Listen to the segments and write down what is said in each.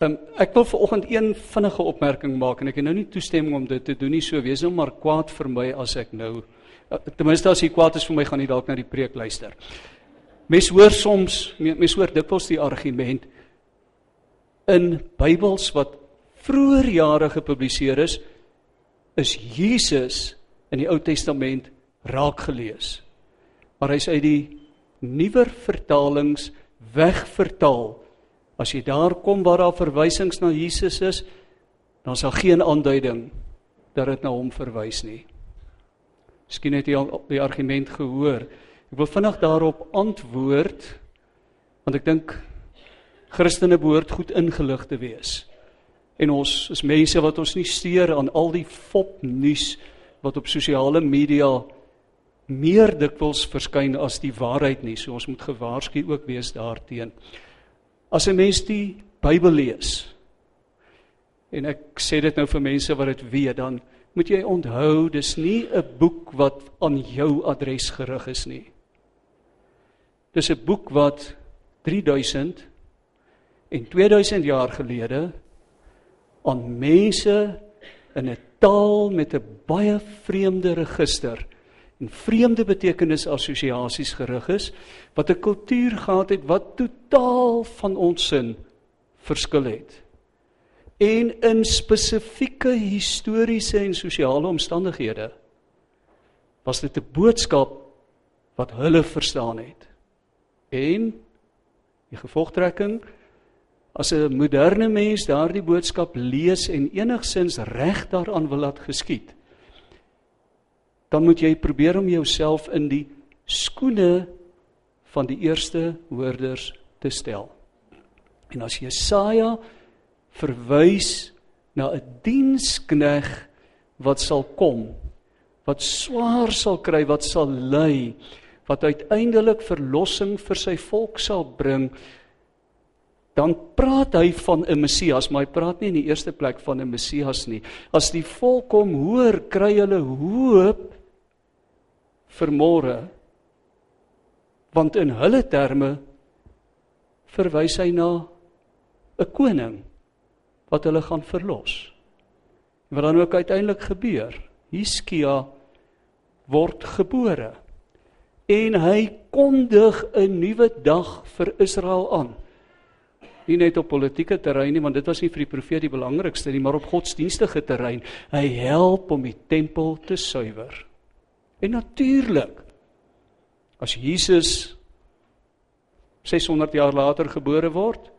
Um, ek wil vanoggend een vinnige opmerking maak en ek het nou nie toestemming om dit te doen nie, so wees nou maar kwaad vir my as ek nou uh, ten minste as jy kwaad is vir my gaan jy dalk na die preek luister. Mens hoor soms, mens hoor dikwels die argument in Bybels wat vroeër jare gepubliseer is, is Jesus in die Ou Testament raak gelees. Maar hy's uit die nuwer vertalings wegvertaal As jy daar kom waar daar verwysings na Jesus is, dan sal geen aanduiding dat dit na hom verwys nie. Miskien het jy al die argument gehoor. Ek wil vinnig daarop antwoord want ek dink Christene behoort goed ingelig te wees. En ons is mense wat ons nie steur aan al die fopnuus wat op sosiale media meer dikwels verskyn as die waarheid nie. So ons moet gewaarsku ook wees daarteenoor. As 'n mens die Bybel lees en ek sê dit nou vir mense wat dit weet, dan moet jy onthou dis nie 'n boek wat aan jou adres gerig is nie. Dis 'n boek wat 3000 en 2000 jaar gelede aan mense in 'n taal met 'n baie vreemde register en vreemde betekenis assosiasies gerig is wat 'n kultuur gehad het wat totaal van ons sin verskil het. En in spesifieke historiese en sosiale omstandighede was dit 'n boodskap wat hulle verstaan het. En die gevolgtrekking as 'n moderne mens daardie boodskap lees en enigsins reg daaraan wil laat geskied dan moet jy probeer om jouself in die skoene van die eerste hoorders te stel. En as Jesaja verwys na 'n dienskneg wat sal kom, wat swaar sal kry, wat sal ly, wat uiteindelik verlossing vir sy volk sal bring, dan praat hy van 'n Messias, maar hy praat nie in die eerste plek van 'n Messias nie. As die volk hom hoor, kry hulle hoop vir môre want in hulle terme verwys hy na 'n koning wat hulle gaan verlos. Wat dan ook uiteindelik gebeur. Hiskia word gebore en hy kondig 'n nuwe dag vir Israel aan. Nie net op politieke terrein nie, want dit was nie vir die profeet die belangrikste nie, maar op godsdienstige terrein. Hy help om die tempel te suiwer. En natuurlik as Jesus 600 jaar later gebore word,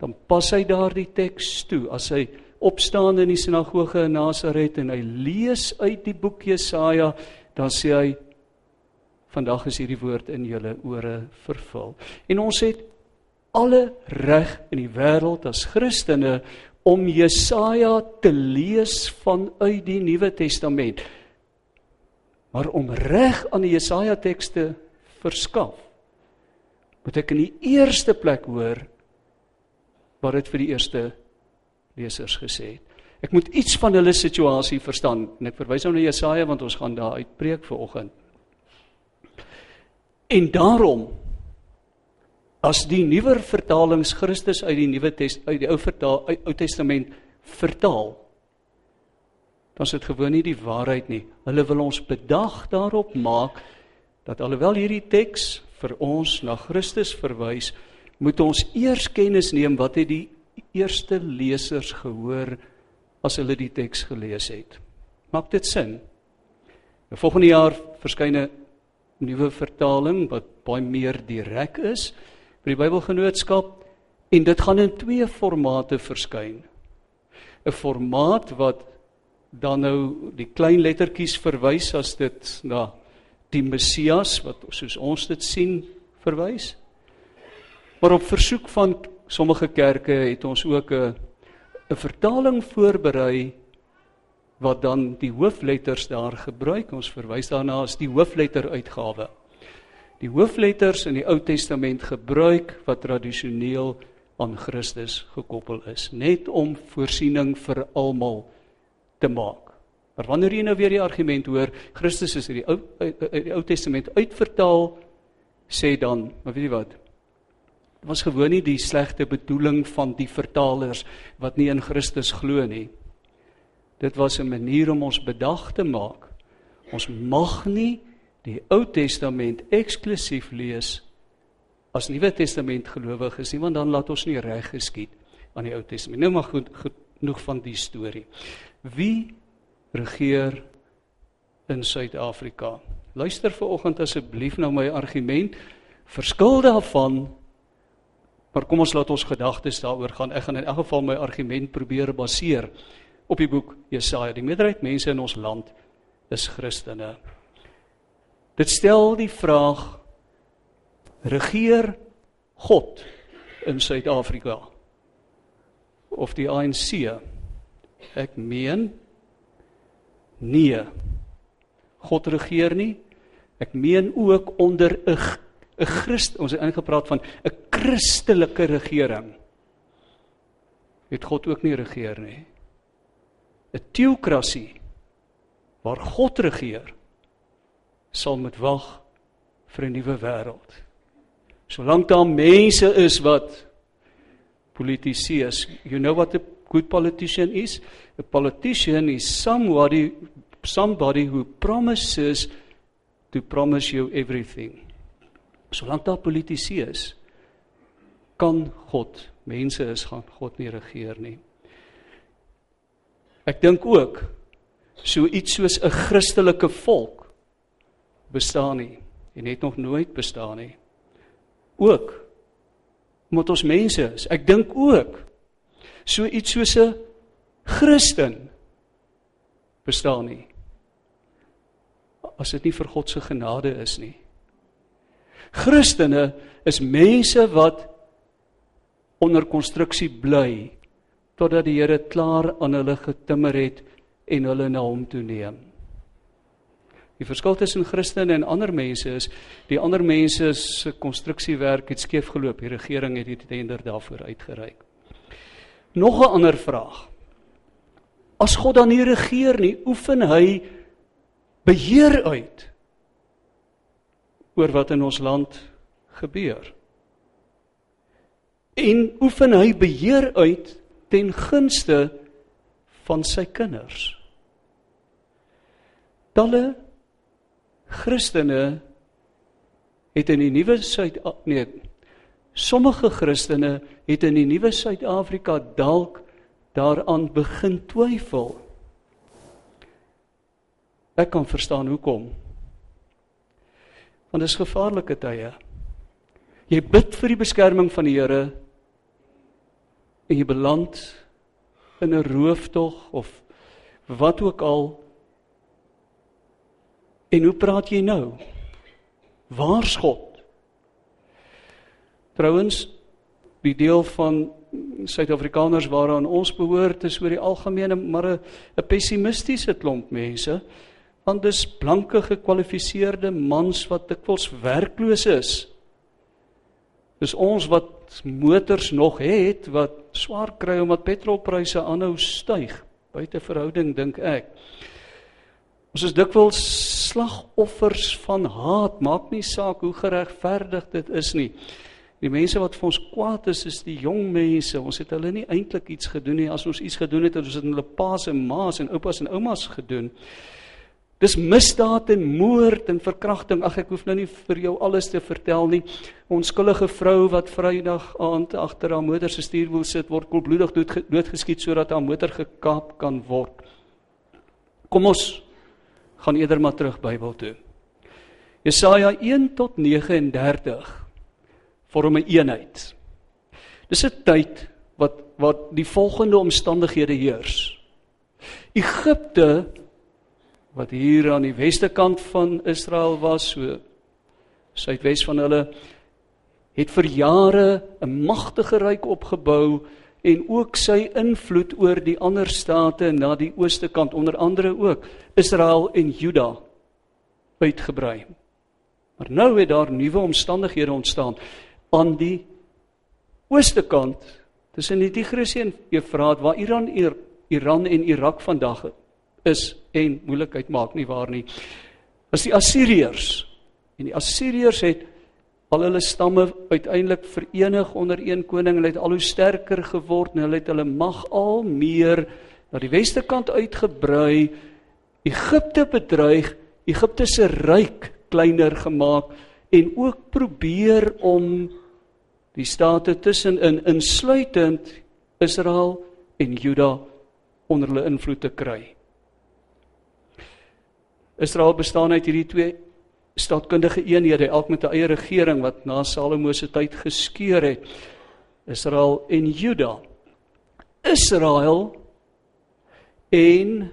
dan pas hy daardie teks toe as hy opstaan in die sinagoge in Nasaret en hy lees uit die boek Jesaja, dan sê hy vandag is hierdie woord in julle ore vervul. En ons het alle reg in die wêreld as Christene om Jesaja te lees vanuit die Nuwe Testament. Maar om reg aan die Jesaja tekste verskaf, moet ek in die eerste plek hoor wat dit vir die eerste lesers gesê het. Ek moet iets van hulle situasie verstaan en ek verwys nou na Jesaja want ons gaan daar uitpreek vir oggend. En daarom as die nuwer vertalings Christus uit die nuwe test uit die ou vertaal uit Ou Testament vertaal dan is dit gewoon nie die waarheid nie. Hulle wil ons bedag daarop maak dat alhoewel hierdie teks vir ons na Christus verwys, moet ons eers kennis neem wat het die eerste lesers gehoor as hulle die teks gelees het. Maak dit sin? Die volgende jaar verskyn 'n nuwe vertaling wat baie meer direk is vir die Bybelgenootskap en dit gaan in twee formate verskyn. 'n Formaat wat dan nou die klein lettertjies verwys as dit na die Messias wat soos ons dit sien verwys. Maar op versoek van sommige kerke het ons ook 'n 'n vertaling voorberei wat dan die hoofletters daar gebruik. Ons verwys daarna as die hoofletter uitgawe. Die hoofletters in die Ou Testament gebruik wat tradisioneel aan Christus gekoppel is, net om voorsiening vir almal te maak. Maar wanneer jy nou weer die argument hoor, Christus is in die Ou uit die Ou Testament uitvertaal, sê dan, maar weet jy wat? Dit was gewoon nie die slegte bedoeling van die vertalers wat nie in Christus glo nie. Dit was 'n manier om ons bedag te maak. Ons mag nie die Ou Testament eksklusief lees as Nuwe Testament gelowiges nie, want dan laat ons nie reg geskied aan die Ou Testament. Nou maar goed, genoeg van die storie. Wie regeer in Suid-Afrika? Luister ver oggend asseblief na my argument. Verskil daarvan Maar kom ons laat ons gedagtes daaroor gaan. Ek gaan in elk geval my argument probeer baseer op die boek Jesaja. Die meerderheid mense in ons land is Christene. Dit stel die vraag regeer God in Suid-Afrika of die ANC? Ek meen nee. God regeer nie. Ek meen ook onder 'n 'n Christ, ons het ingepraat van 'n Christelike regering. Het God ook nie regeer nie. 'n Teokrasie waar God regeer sal met wag vir 'n nuwe wêreld. Solank daar mense is wat politici is, you know what a good politician is? A politician is somebody somebody who promises to promise you everything. Solank daar politici is, kan God, mense is gaan God nie regeer nie. Ek dink ook so iets soos 'n Christelike volk bestaan nie en het nog nooit bestaan nie. Ook omdat ons mense is. Ek dink ook so iets soos 'n Christen bestaan nie. As dit nie vir God se genade is nie. Christene is mense wat onder konstruksie bly totdat die Here klaar aan hulle getimmer het en hulle na hom toe neem. Die verskil tussen Christene en ander mense is die ander mense se konstruksiewerk het skeef geloop. Die regering het die tender daarvoor uitgereik. Nog 'n ander vraag. As God dan nie regeer nie, oefen hy beheer uit oor wat in ons land gebeur. En oefen hy beheer uit ten gunste van sy kinders. Talle Christene het in die nuwe Suid nee sommige Christene het in die nuwe Suid-Afrika dalk daaraan begin twyfel. Ek kan verstaan hoekom want dit is gevaarlike tye. Jy bid vir die beskerming van die Here en jy beland in 'n rooftog of wat ook al. En hoe praat jy nou? Waar's God? Trouwens, die deel van Suid-Afrikaners waaraan ons behoort is oor die algemene maar 'n 'n pessimistiese klomp mense want dis blanke gekwalifiseerde mans wat dikwels werkloos is. Dis ons wat motors nog het wat swaar kry omdat petrolpryse aanhou styg buite verhouding dink ek. Ons is dikwels slagoffers van haat, maak nie saak hoe geregverdig dit is nie. Die mense wat vir ons kwaad is, is die jong mense. Ons het hulle nie eintlik iets gedoen nie. As ons iets gedoen het, het ons dit aan hulle pa's en ma's en oupas en oumas gedoen. Dis misdaad en moord en verkrachting. Ag ek hoef nou nie vir jou alles te vertel nie. 'n Onskuldige vrou wat Vrydag aand agter haar motor se stuurwiel sit word koelbloedig dood doodgeskiet sodat haar motor gekaap kan word. Kom ons gaan eerder maar terug Bybel toe. Jesaja 1 tot 39 vorm 'n eenheid. Dis 'n tyd wat wat die volgende omstandighede heers. Egipte wat hier aan die weste kant van Israel was, so suidwes van hulle, het vir jare 'n magtige ryk opgebou en ook sy invloed oor die ander state na die ooste kant onder andere ook Israel en Juda uitgebrei. Maar nou het daar nuwe omstandighede ontstaan aan die ooste kant tussen die Tigris en Eufraat waar Iran Iran en Irak vandag is en moeilikheid maak nie waar nie. As die Assiriërs en die Assiriërs het al hulle stamme uiteindelik verenig onder een koning. Hulle het al hoe sterker geword en hulle het hulle mag al meer na die westerkant uitgebrei. Egipte bedreig, Egipte se ryk kleiner gemaak en ook probeer om die state tussenin insluitend Israel en Juda onder hulle invloed te kry. Israel bestaan uit hierdie twee staatkundige eenhede, elk met 'n eie regering wat na Salomo se tyd geskeur het. Israel en Juda. Israel en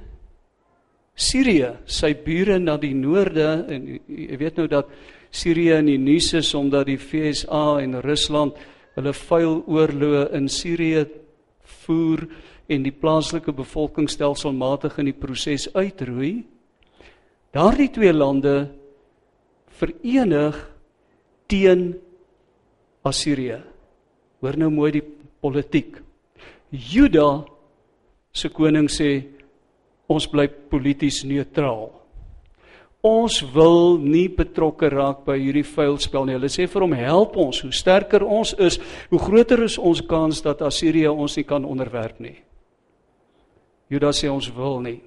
Sirië, sy bure na die noorde en jy weet nou dat Sirië in die nuus is omdat die FSA en Rusland hulle vuil oorloë in Sirië voer en die plaaslike bevolking stelselmatig in die proses uitroei. Daardie twee lande verenig teen Assirië. Hoor nou mooi die politiek. Juda se koning sê ons bly polities neutraal. Ons wil nie betrokke raak by hierdie vuilspel nie. Hulle sê vir hom help ons. Hoe sterker ons is, hoe groter is ons kans dat Assirië ons nie kan onderwerp nie. Juda sê ons wil nie.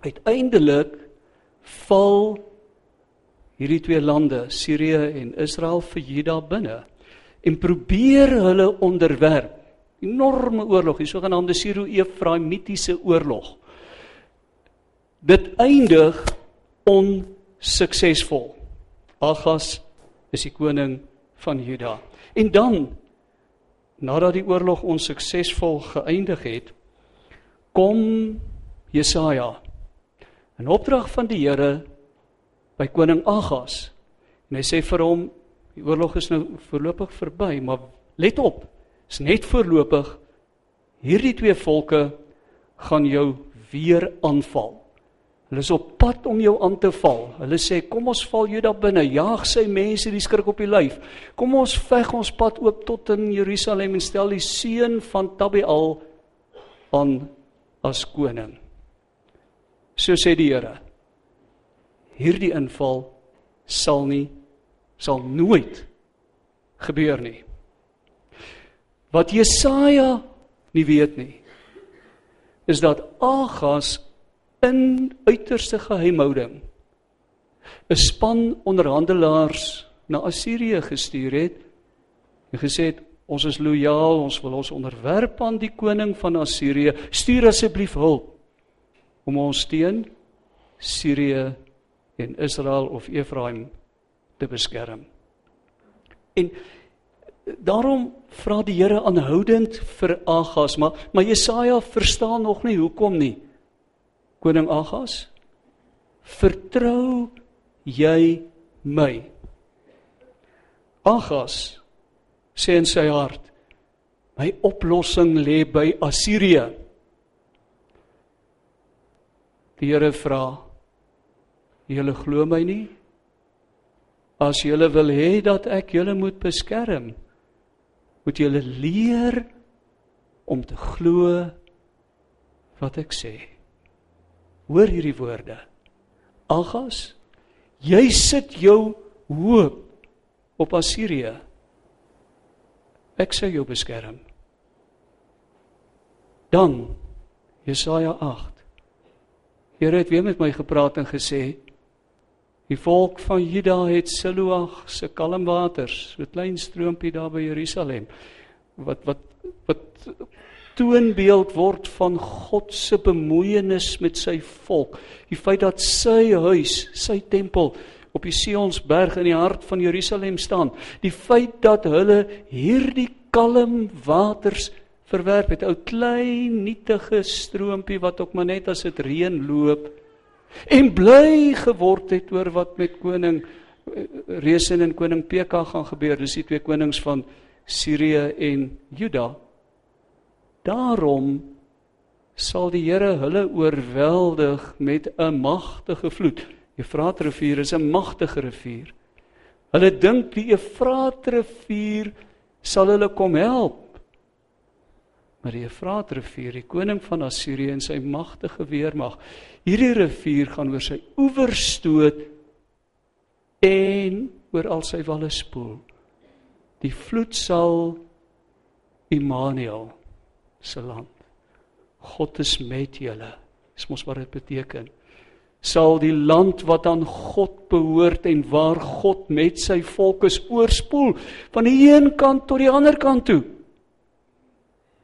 Uiteindelik val hierdie twee lande, Sirië en Israel vir Juda binne en probeer hulle onderwerp. Enorme oorlog, die sogenaamde Siro-Efraimitiese oorlog. Dit eindig onsuksesvol. Agas is die koning van Juda. En dan nadat die oorlog onsuksesvol geëindig het, kom Jesaja in opdrag van die Here by koning Agas. En hy sê vir hom die oorlog is nou voorlopig verby, maar let op, is net voorlopig. Hierdie twee volke gaan jou weer aanval. Hulle is op pad om jou aan te val. Hulle sê kom ons val Juda binne, jaag sy mense die skrik op die lyf. Kom ons veg ons pad oop tot in Jerusalem en stel die seun van Tabial aan as koning. So sê die Here hierdie inval sal nie sal nooit gebeur nie. Wat Jesaja nie weet nie is dat Agas in uiterste geheimhouding 'n span onderhandelaars na Assirië gestuur het en gesê het ons is lojaal, ons wil ons onderwerp aan die koning van Assirië. Stuur asseblief hulp om ons teen Sirië en Israel of Efraim te beskerm. En daarom vra die Here aanhoudend vir Agas, maar maar Jesaja verstaan nog nie hoekom nie. Koning Agas, vertrou jy my? Agas sê in sy hart, my oplossing lê by Assirië. Die Here vra Julle glo my nie? As julle wil hê dat ek julle moet beskerm, moet julle leer om te glo wat ek sê. Hoor hierdie woorde. Agas, jy sit jou hoop op Assirië. Ek sê jou beskerm. Dan Jesaja 8. Here het weer met my gepraat en gesê Die volk van Juda het Siloag se kalmwaters, so 'n klein stroompie daar by Jerusalem wat wat wat toonbeeld word van God se bemoeienis met sy volk. Die feit dat sy huis, sy tempel op die Sionsberg in die hart van Jerusalem staan. Die feit dat hulle hierdie kalm waters verwerp het, ou klein nietige stroompie wat ook maar net as dit reën loop en bly geword het oor wat met koning eh, Resen en koning Pekah gaan gebeur. Dis die twee konings van Sirië en Juda. Daarom sal die Here hulle oorweldig met 'n magtige vloed. Efraatrivier is 'n magtige rivier. Hulle dink die Efraatrivier sal hulle kom help. Maar die Efraatrivier, die koning van Assirië en sy magtige weermag, hierdie rivier gaan oor sy oewer stoot en oor al sy walle spoel. Die vloed sal Immanuel se land. God is met julle. Dis mos wat dit beteken. Sal die land wat aan God behoort en waar God met sy volk is oorspoel van die een kant tot die ander kant toe.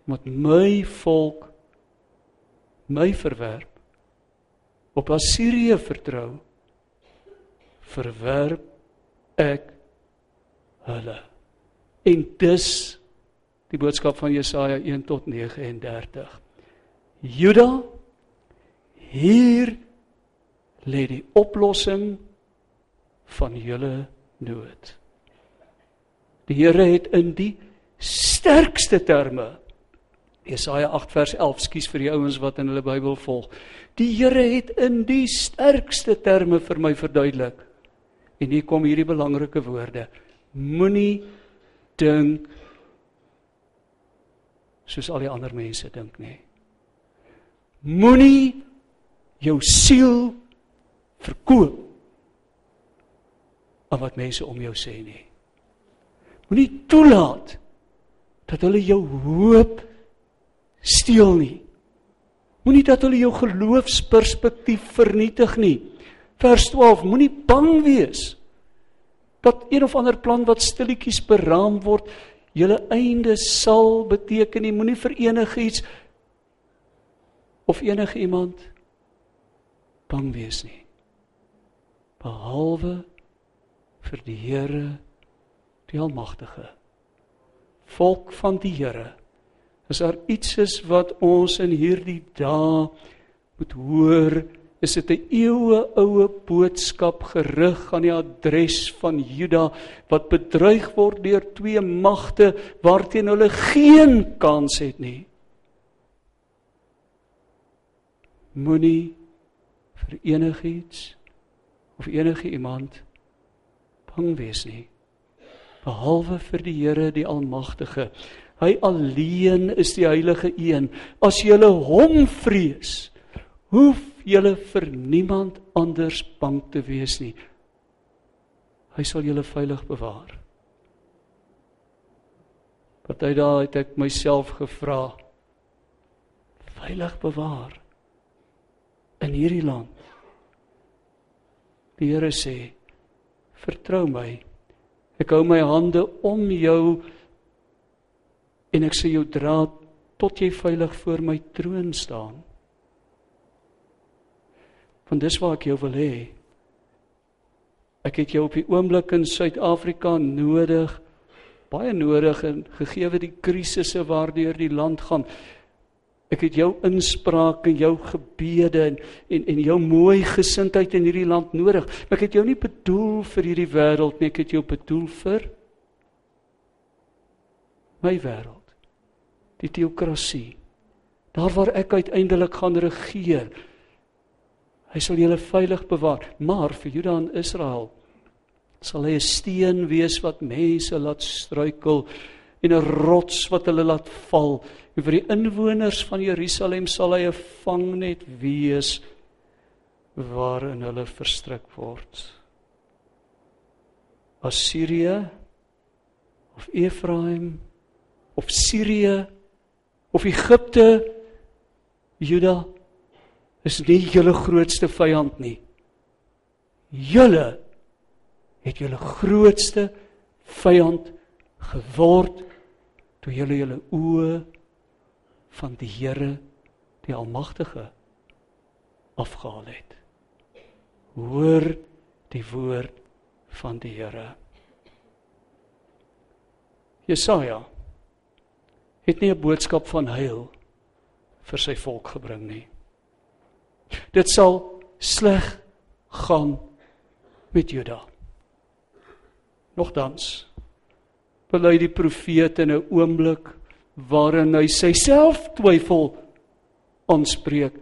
Met my volk my verwerp op Assirië vertrou verwerp ek hulle. En dis die boodskap van Jesaja 1 tot 39. Juda hier lê die oplossing van julle nood. Die Here het in die sterkste terme Jesaja 8 vers 11 skuis vir die ouens wat in hulle Bybel volg. Die Here het in die sterkste terme vir my verduidelik. En hier kom hierdie belangrike woorde. Moenie dink soos al die ander mense dink nie. Moenie jou siel verkoop aan wat mense om jou sê nie. Moenie toelaat dat hulle jou hoop steel nie. Moenie dat hulle jou geloofsperspektief vernietig nie. Vers 12: Moenie bang wees dat een of ander plan wat stilletjies beraam word, julle einde sal beteken nie. Moenie vir enigiets of enige iemand bang wees nie. Behalwe vir die Here, die Almagtige. Volk van die Here. As daar iets is wat ons in hierdie dae moet hoor, is dit 'n eeue oue boodskap gerig aan die adres van Juda wat bedreig word deur twee magte waarteen hulle geen kans het nie. Moenie vir enigiets of enige iemand bang wees nie behalwe vir die Here die almagtige hy alleen is die heilige een as jy hom vrees hoef julle vir niemand anders bang te wees nie. Hy sal julle veilig bewaar. Party dae het ek myself gevra veilig bewaar in hierdie land. Die Here sê vertrou my. Ek hou my hande om jou en ek sê jou dra tot jy veilig voor my troon staan want dis waar ek jou wil hê. Ek het jou op die oomblik in Suid-Afrika nodig, baie nodig en gegee die krisisse waardeur die land gaan. Ek het jou inspraak en jou gebede en en en jou mooi gesindheid in hierdie land nodig. Ek het jou nie bedoel vir hierdie wêreld nie, ek het jou bedoel vir my wêreld. Die teokrasie. Daar waar ek uiteindelik gaan regeer. Hy sal julle veilig bewaar, maar vir Juda en Israel sal hy 'n steen wees wat mense laat struikel en 'n rots wat hulle laat val. En vir die inwoners van Jerusalem sal hy 'n vangnet wees waarin hulle verstrik word. Assirië of Efraim of Sirië of Egipte Juda is nie julle grootste vyand nie. Julle het julle grootste vyand geword toe julle julle oë van die Here, die Almagtige afgehaal het. Hoor die woord van die Here. Jesaja het nie 'n boodskap van heil vir sy volk gebring nie. Dit sal sleg gaan met Juda. Nogtans bely die profeet in 'n oomblik waarin hy self twyfel aanspreek.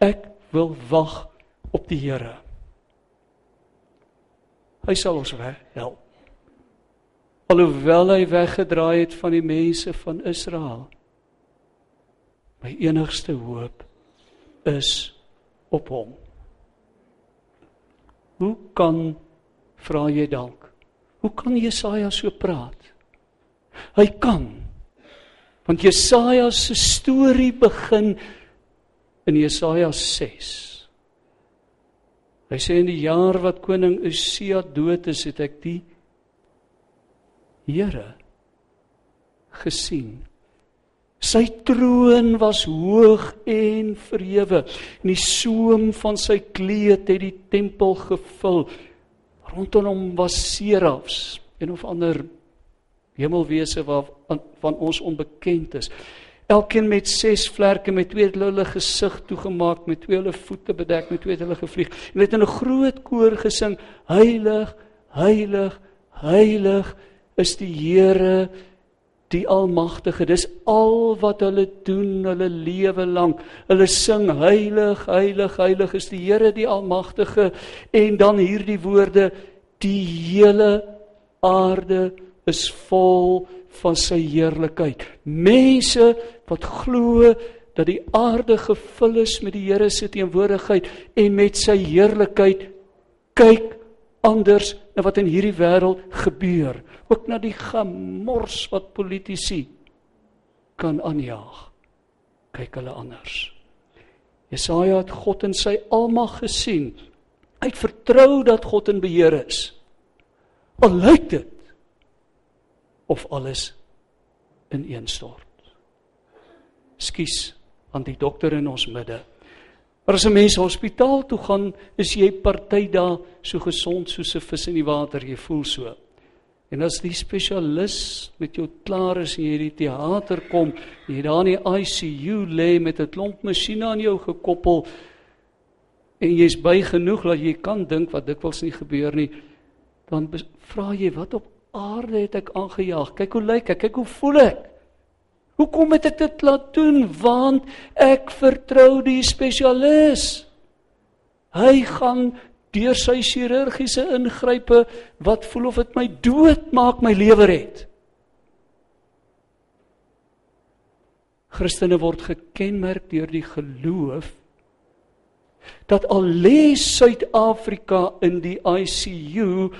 Ek wil wag op die Here. Hy sal ons help. Alhoewel hy weggedraai het van die mense van Israel. My enigste hoop is op hom. Hoe kan vra jy dalk? Hoe kan Jesaja so praat? Hy kan. Want Jesaja se storie begin in Jesaja 6. Hy sê in die jaar wat koning Usia dood is, het ek die Here gesien. Sy troon was hoog en verhewe. En die soem van sy kleed het die tempel gevul. Rondom hom was serafs, een of ander hemelwese wat van ons onbekend is. Elkeen met ses vlerke met twee hulle gesig toegemaak met twee hulle voete bedek met twee hulle gevlieg. En het in 'n groot koor gesing: Heilig, heilig, heilig is die Here die almagtige. Dis al wat hulle doen hulle lewe lank. Hulle sing heilig, heilig, heilig is die Here die almagtige en dan hierdie woorde die hele aarde is vol van sy heerlikheid. Mense wat glo dat die aarde gevul is met die Here se teenwoordigheid en met sy heerlikheid kyk anders na wat in hierdie wêreld gebeur, ook na die gemors wat politici kan aanjaag. Kyk hulle anders. Jesaja het God in sy almag gesien. Hy het vertrou dat God in beheer is. Al lyk dit of alles ineenstort. Skus aan die dokter in ons midde. Maar as 'n mens hospitaal toe gaan, is jy party dae so gesond soos 'n vis in die water, jy voel so. En as die spesialis met jou klaar is en jy die teater kom, jy daar in die ICU lê met 'n klomp masjiene aan jou gekoppel en jy's by genoeg dat jy kan dink wat dikwels nie gebeur nie, dan vra jy wat op aarde het ek aangejaag. Kyk hoe lyk ek, kyk hoe voel ek. Hoekom het ek dit laat doen? Want ek vertrou die spesialis. Hy gaan deur sy chirurgiese ingrype wat voel of dit my dood maak, my lewe red. Christene word gekenmerk deur die geloof dat al lê Suid-Afrika in die ICU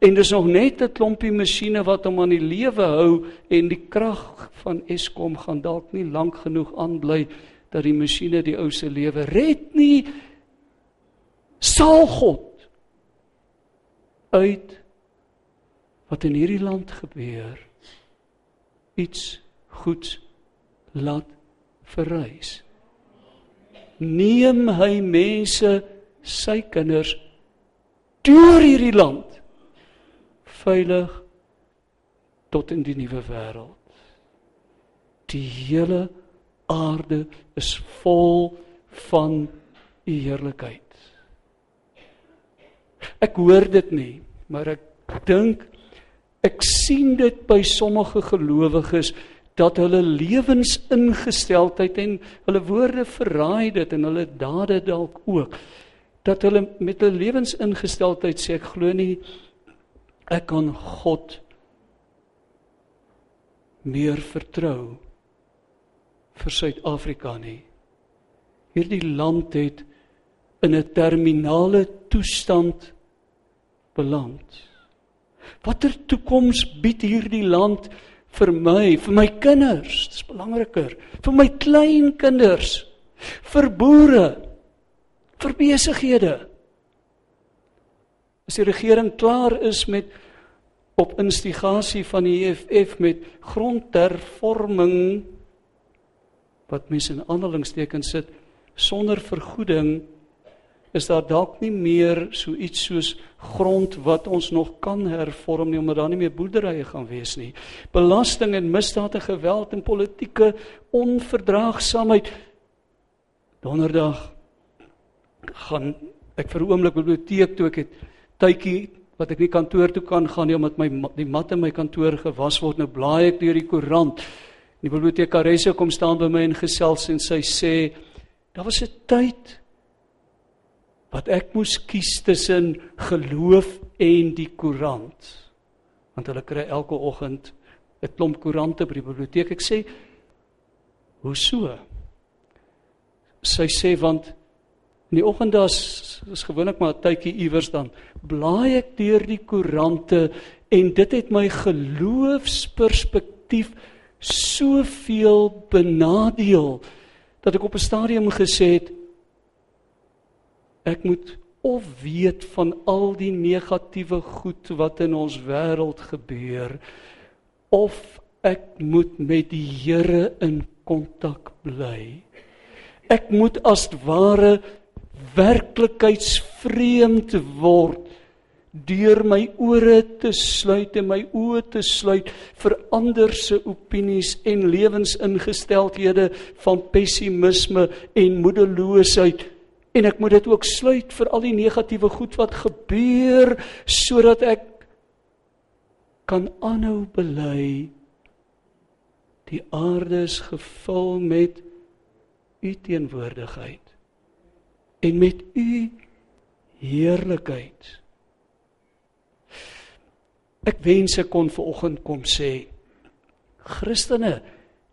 En dis nog net 'n klompie masjiene wat hom aan die lewe hou en die krag van Eskom gaan dalk nie lank genoeg aanbly dat die masjiene die ou se lewe red nie. Sal God uit wat in hierdie land gebeur iets goeds laat verrys. Neem hy mense, sy kinders deur hierdie land veilig tot in die nuwe wêreld. Die hele aarde is vol van u heerlikheid. Ek hoor dit nie, maar ek dink ek sien dit by sommige gelowiges dat hulle lewensingesteldheid en hulle woorde verraai dit en hulle dade dalk ook dat hulle met 'n lewensingesteldheid sê ek glo nie ek kan God meer vertrou vir Suid-Afrika nie. Hierdie land het in 'n terminale toestand beland. Watter toekoms bied hierdie land vir my, vir my kinders? Dis belangriker. Vir my kleinkinders, vir boere, vir besighede. As die regering klaar is met op instigasie van die EFF met grondhervorming wat mense in aanhalingstekens sit sonder vergoeding is daar dalk nie meer so iets soos grond wat ons nog kan hervorm nie omdat daar nie meer boerderye gaan wees nie. Belasting en misdaad en geweld en politieke onverdraagsaamheid. Donderdag gaan ek vir 'n oomblik biblioteek toe ek het tydjie wat ek nie kantoor toe kan gaan nie omdat my die mat in my kantoor gewas word nou blaai ek deur die koerant. Die bibliotekaresse kom staan by my en gesels en sy sê daar was 'n tyd wat ek moes kies tussen geloof en die koerant. Want hulle kry elke oggend 'n klomp koerante by die biblioteek. Ek sê hoe so? Sy sê want In die oggend as is gewoonlik maar 'n tydjie iewers dan blaai ek deur die koerante en dit het my geloofsperspektief soveel benadeel dat ek op 'n stadium gesê het ek moet of weet van al die negatiewe goed wat in ons wêreld gebeur of ek moet met die Here in kontak bly. Ek moet as ware werklikheidsvreemd word deur my ore te sluit en my oë te sluit vir ander se opinies en lewensingesteldhede van pessimisme en moedeloosheid. En ek moet dit ook sluit vir al die negatiewe goed wat gebeur sodat ek kan aanhou bely. Die aarde is gevul met u teenwoordigheid en met u heerlikheid Ek wens ek kon vanoggend kom sê Christene,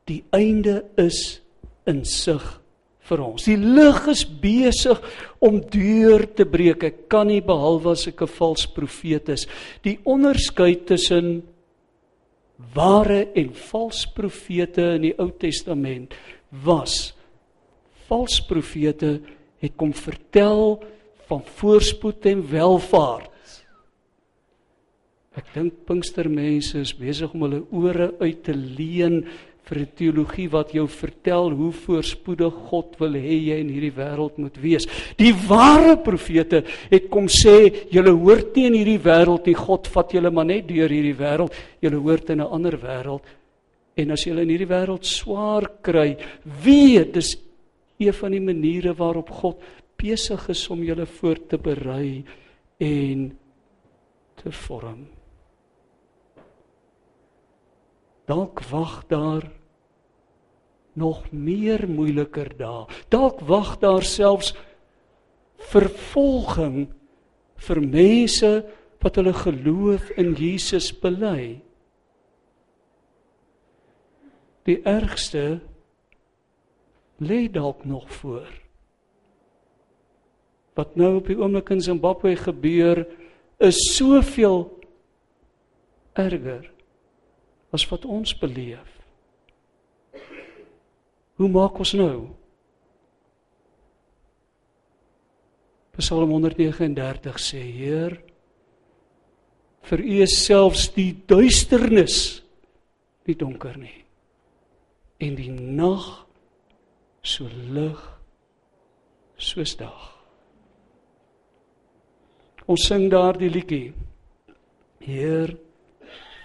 die einde is in sig vir ons. Die lig is besig om deur te breek. Ek kan nie behalwe as ek 'n vals profeet is, die onderskeid tussen ware en vals profete in die Ou Testament was vals profete het kom vertel van voorspoed en welvaart Ek dink Pinkstermense is besig om hulle ore uit te leen vir 'n teologie wat jou vertel hoe voorspoedig God wil hê jy in hierdie wêreld moet wees. Die ware profete het kom sê, julle hoort nie in hierdie wêreld nie, God vat julle maar net deur hierdie wêreld. Julle hoort in 'n ander wêreld. En as julle in hierdie wêreld swaar kry, weet dis een van die maniere waarop God besig is om julle voor te berei en te vorm. Dalk wag daar nog meer moeiliker dae. Dalk wag daar selfs vervolging vir mense wat hulle geloof in Jesus bely. Die ergste lê dalk nog voor. Wat nou op die oomblik in Zimbabwe gebeur is soveel erger as wat ons beleef. Hoe maak ons nou? Psalm 139 sê: Heer, vir U is selfs die duisternis nie donker nie en die nag so lig soos dag. Ons sing daardie liedjie. Heer,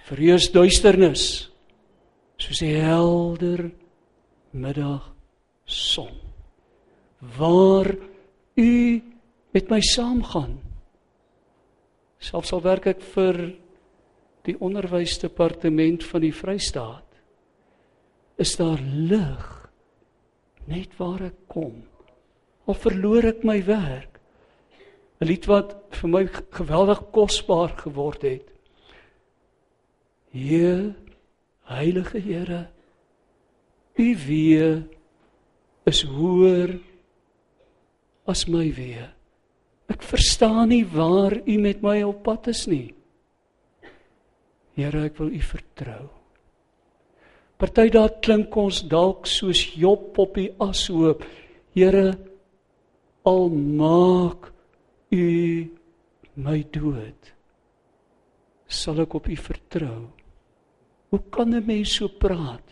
vrees duisternis soos 'n helder middag son. Waar u met my saamgaan selfs al werk ek vir die onderwysdepartement van die Vrystaat is daar lig net waar ek kom. Of verloor ek my werk. 'n lied wat vir my geweldig kosbaar geword het Heer, Heilige Here, U wee is hoër as my wee. Ek verstaan nie waar U met my op pad is nie. Here, ek wil U vertrou. Party daar klink ons dalk soos Job op die ashoop. Here, al maak U my dood, sal ek op U vertrou. Hoe kan 'n mens so praat?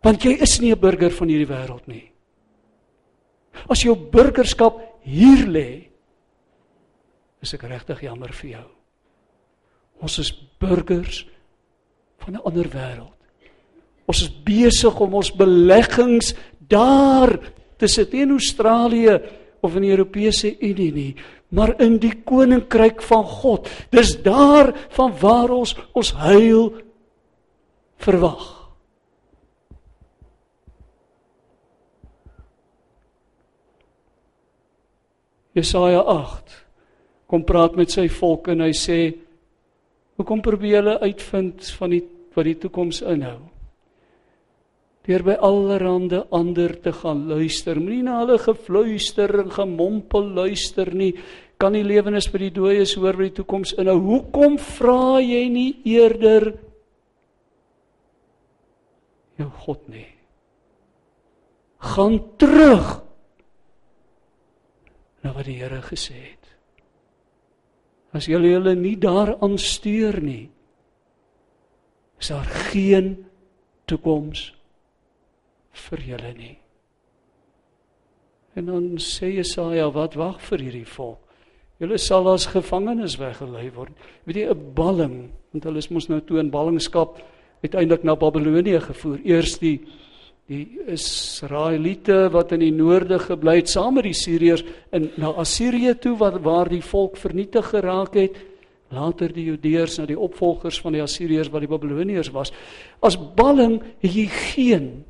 Want jy is nie 'n burger van hierdie wêreld nie. As jou burgerskap hier lê, is ek regtig jammer vir jou. Ons is burgers van 'n ander wêreld. Ons is besig om ons beleggings daar te sit in Australië of in die Europese Unie nie, maar in die koninkryk van God. Dis daar van waar ons ons heil verwag. Jesaja 8 kom praat met sy volk en hy sê hoekom probeer julle uitvind van die wat die toekoms inhou? Deur by allerhande ander te gaan luister. Moenie na hulle gefluister en gemompel luister nie. Kan die lewenis by die dooies hoor wat die toekoms inhou? Hoekom vra jy nie eerder jou God nie. Gaan terug na wat die Here gesê het. As julle julle nie daaraan steur nie, is daar geen toekoms vir julle nie. En dan sê Jesaja, wat wag vir hierdie volk? Julle sal as gevangenes weggelei word. Weet jy 'n balling, want hulle is mos nou toe in ballingskap uiteindelik na Babelonie gevoer. Eers die die Israeliete wat in die noorde gebly het saam met die Siriërs in na Assirië toe wat waar die volk vernietig geraak het. Later die Judeërs na die opvolgers van die Assiriërs wat die Babiloniërs was. As balling het jy geen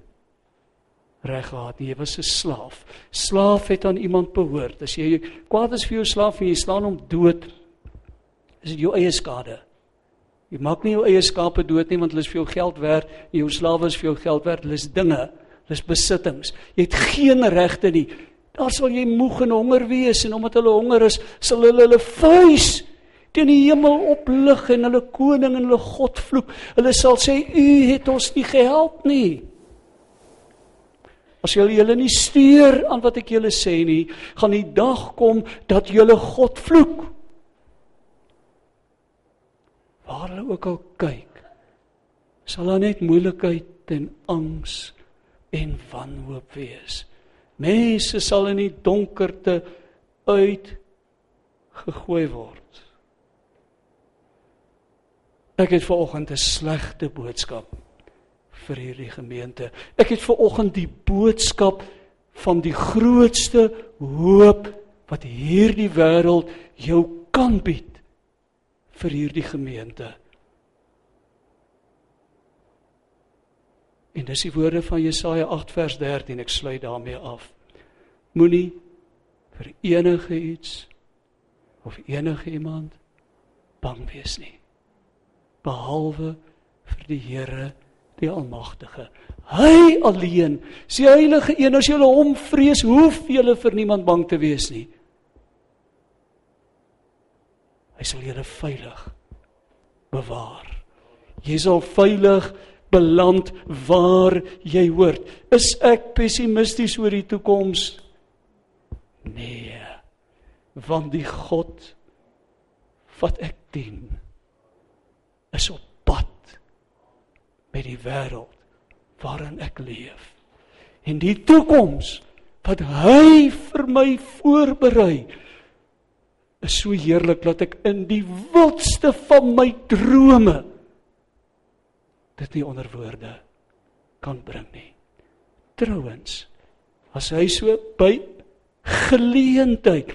reg gehad nie. Jy was 'n slaaf. Slaaf het aan iemand behoort. As jy kwaad is vir jou slaaf en jy slaan hom dood, is dit jou eie skade. Jy maak nie jou eie skape dood nie want hulle is vir jou geld werd. Jou slawe is vir jou geld werd. Hulle is dinge. Hulle is besittings. Jy het geen regte nie. Daar sal jy moeg en honger wees en omdat hulle honger is, sal hulle hulle vuis teen die hemel oplig en hulle koning en hulle God vloek. Hulle sal sê u het ons nie gehelp nie. As julle julle nie steur aan wat ek julle sê nie, gaan die dag kom dat julle God vloek. Waar hulle ook al kyk, sal daar net moeilikheid en angs en wanhoop wees. Mense sal in die donkerte uit gegooi word. Ek het vanoggend 'n slegte boodskap vir hierdie gemeente. Ek het ver oggend die boodskap van die grootste hoop wat hierdie wêreld jou kan bied vir hierdie gemeente. En dis die woorde van Jesaja 8 vers 13. Ek sluit daarmee af. Moenie vir enige iets of enige iemand bang wees nie. Behalwe vir die Here die almagtige. Hy alleen, sy heilige een, as jy hom vrees, hoef jy vir niemand bang te wees nie. Hy sal julle veilig bewaar. Jy sal veilig beland waar jy hoort. Is ek pessimisties oor die toekoms? Nee. Want die God wat ek dien is op met die wêreld waarin ek leef. En die toekoms wat hy vir my voorberei is so heerlik dat ek in die wildste van my drome dit nie onder woorde kan bring nie. Trouwens, as hy so by geleentheid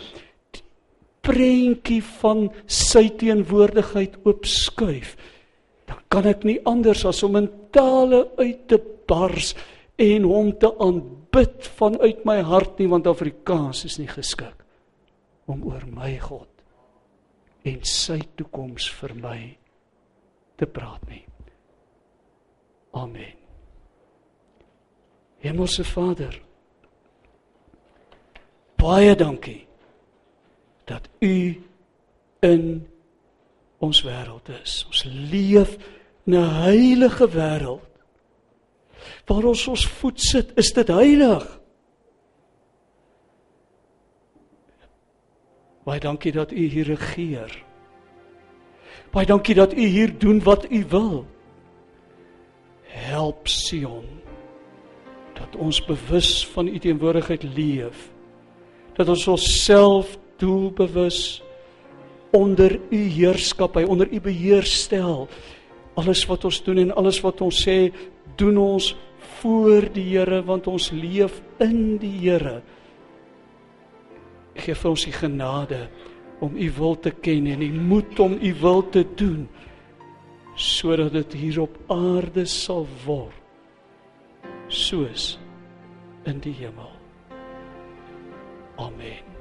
prentjie van sy teenwoordigheid oopskuif, kan ek nie anders as om in tale uit te bars en hom te aanbid vanuit my hart nie want Afrikaans is nie geskik om oor my God en sy toekoms vir my te praat nie. Amen. Hemelse Vader, baie dankie dat u in ons wêreld is. Ons leef 'n heilige wêreld. Waar ons ons voet sit, is dit heilig. Baie dankie dat u hier regeer. Baie dankie dat u hier doen wat u wil. Help Sion dat ons bewus van u teenwoordigheid leef. Dat ons onsself doelbewus onder u heerskappy, onder u beheer stel. Alles wat ons doen en alles wat ons sê, doen ons voor die Here want ons leef in die Here. Geef vir ons die genade om u wil te ken en die moed om u wil te doen sodat dit hier op aarde sal word soos in die hemel. Amen.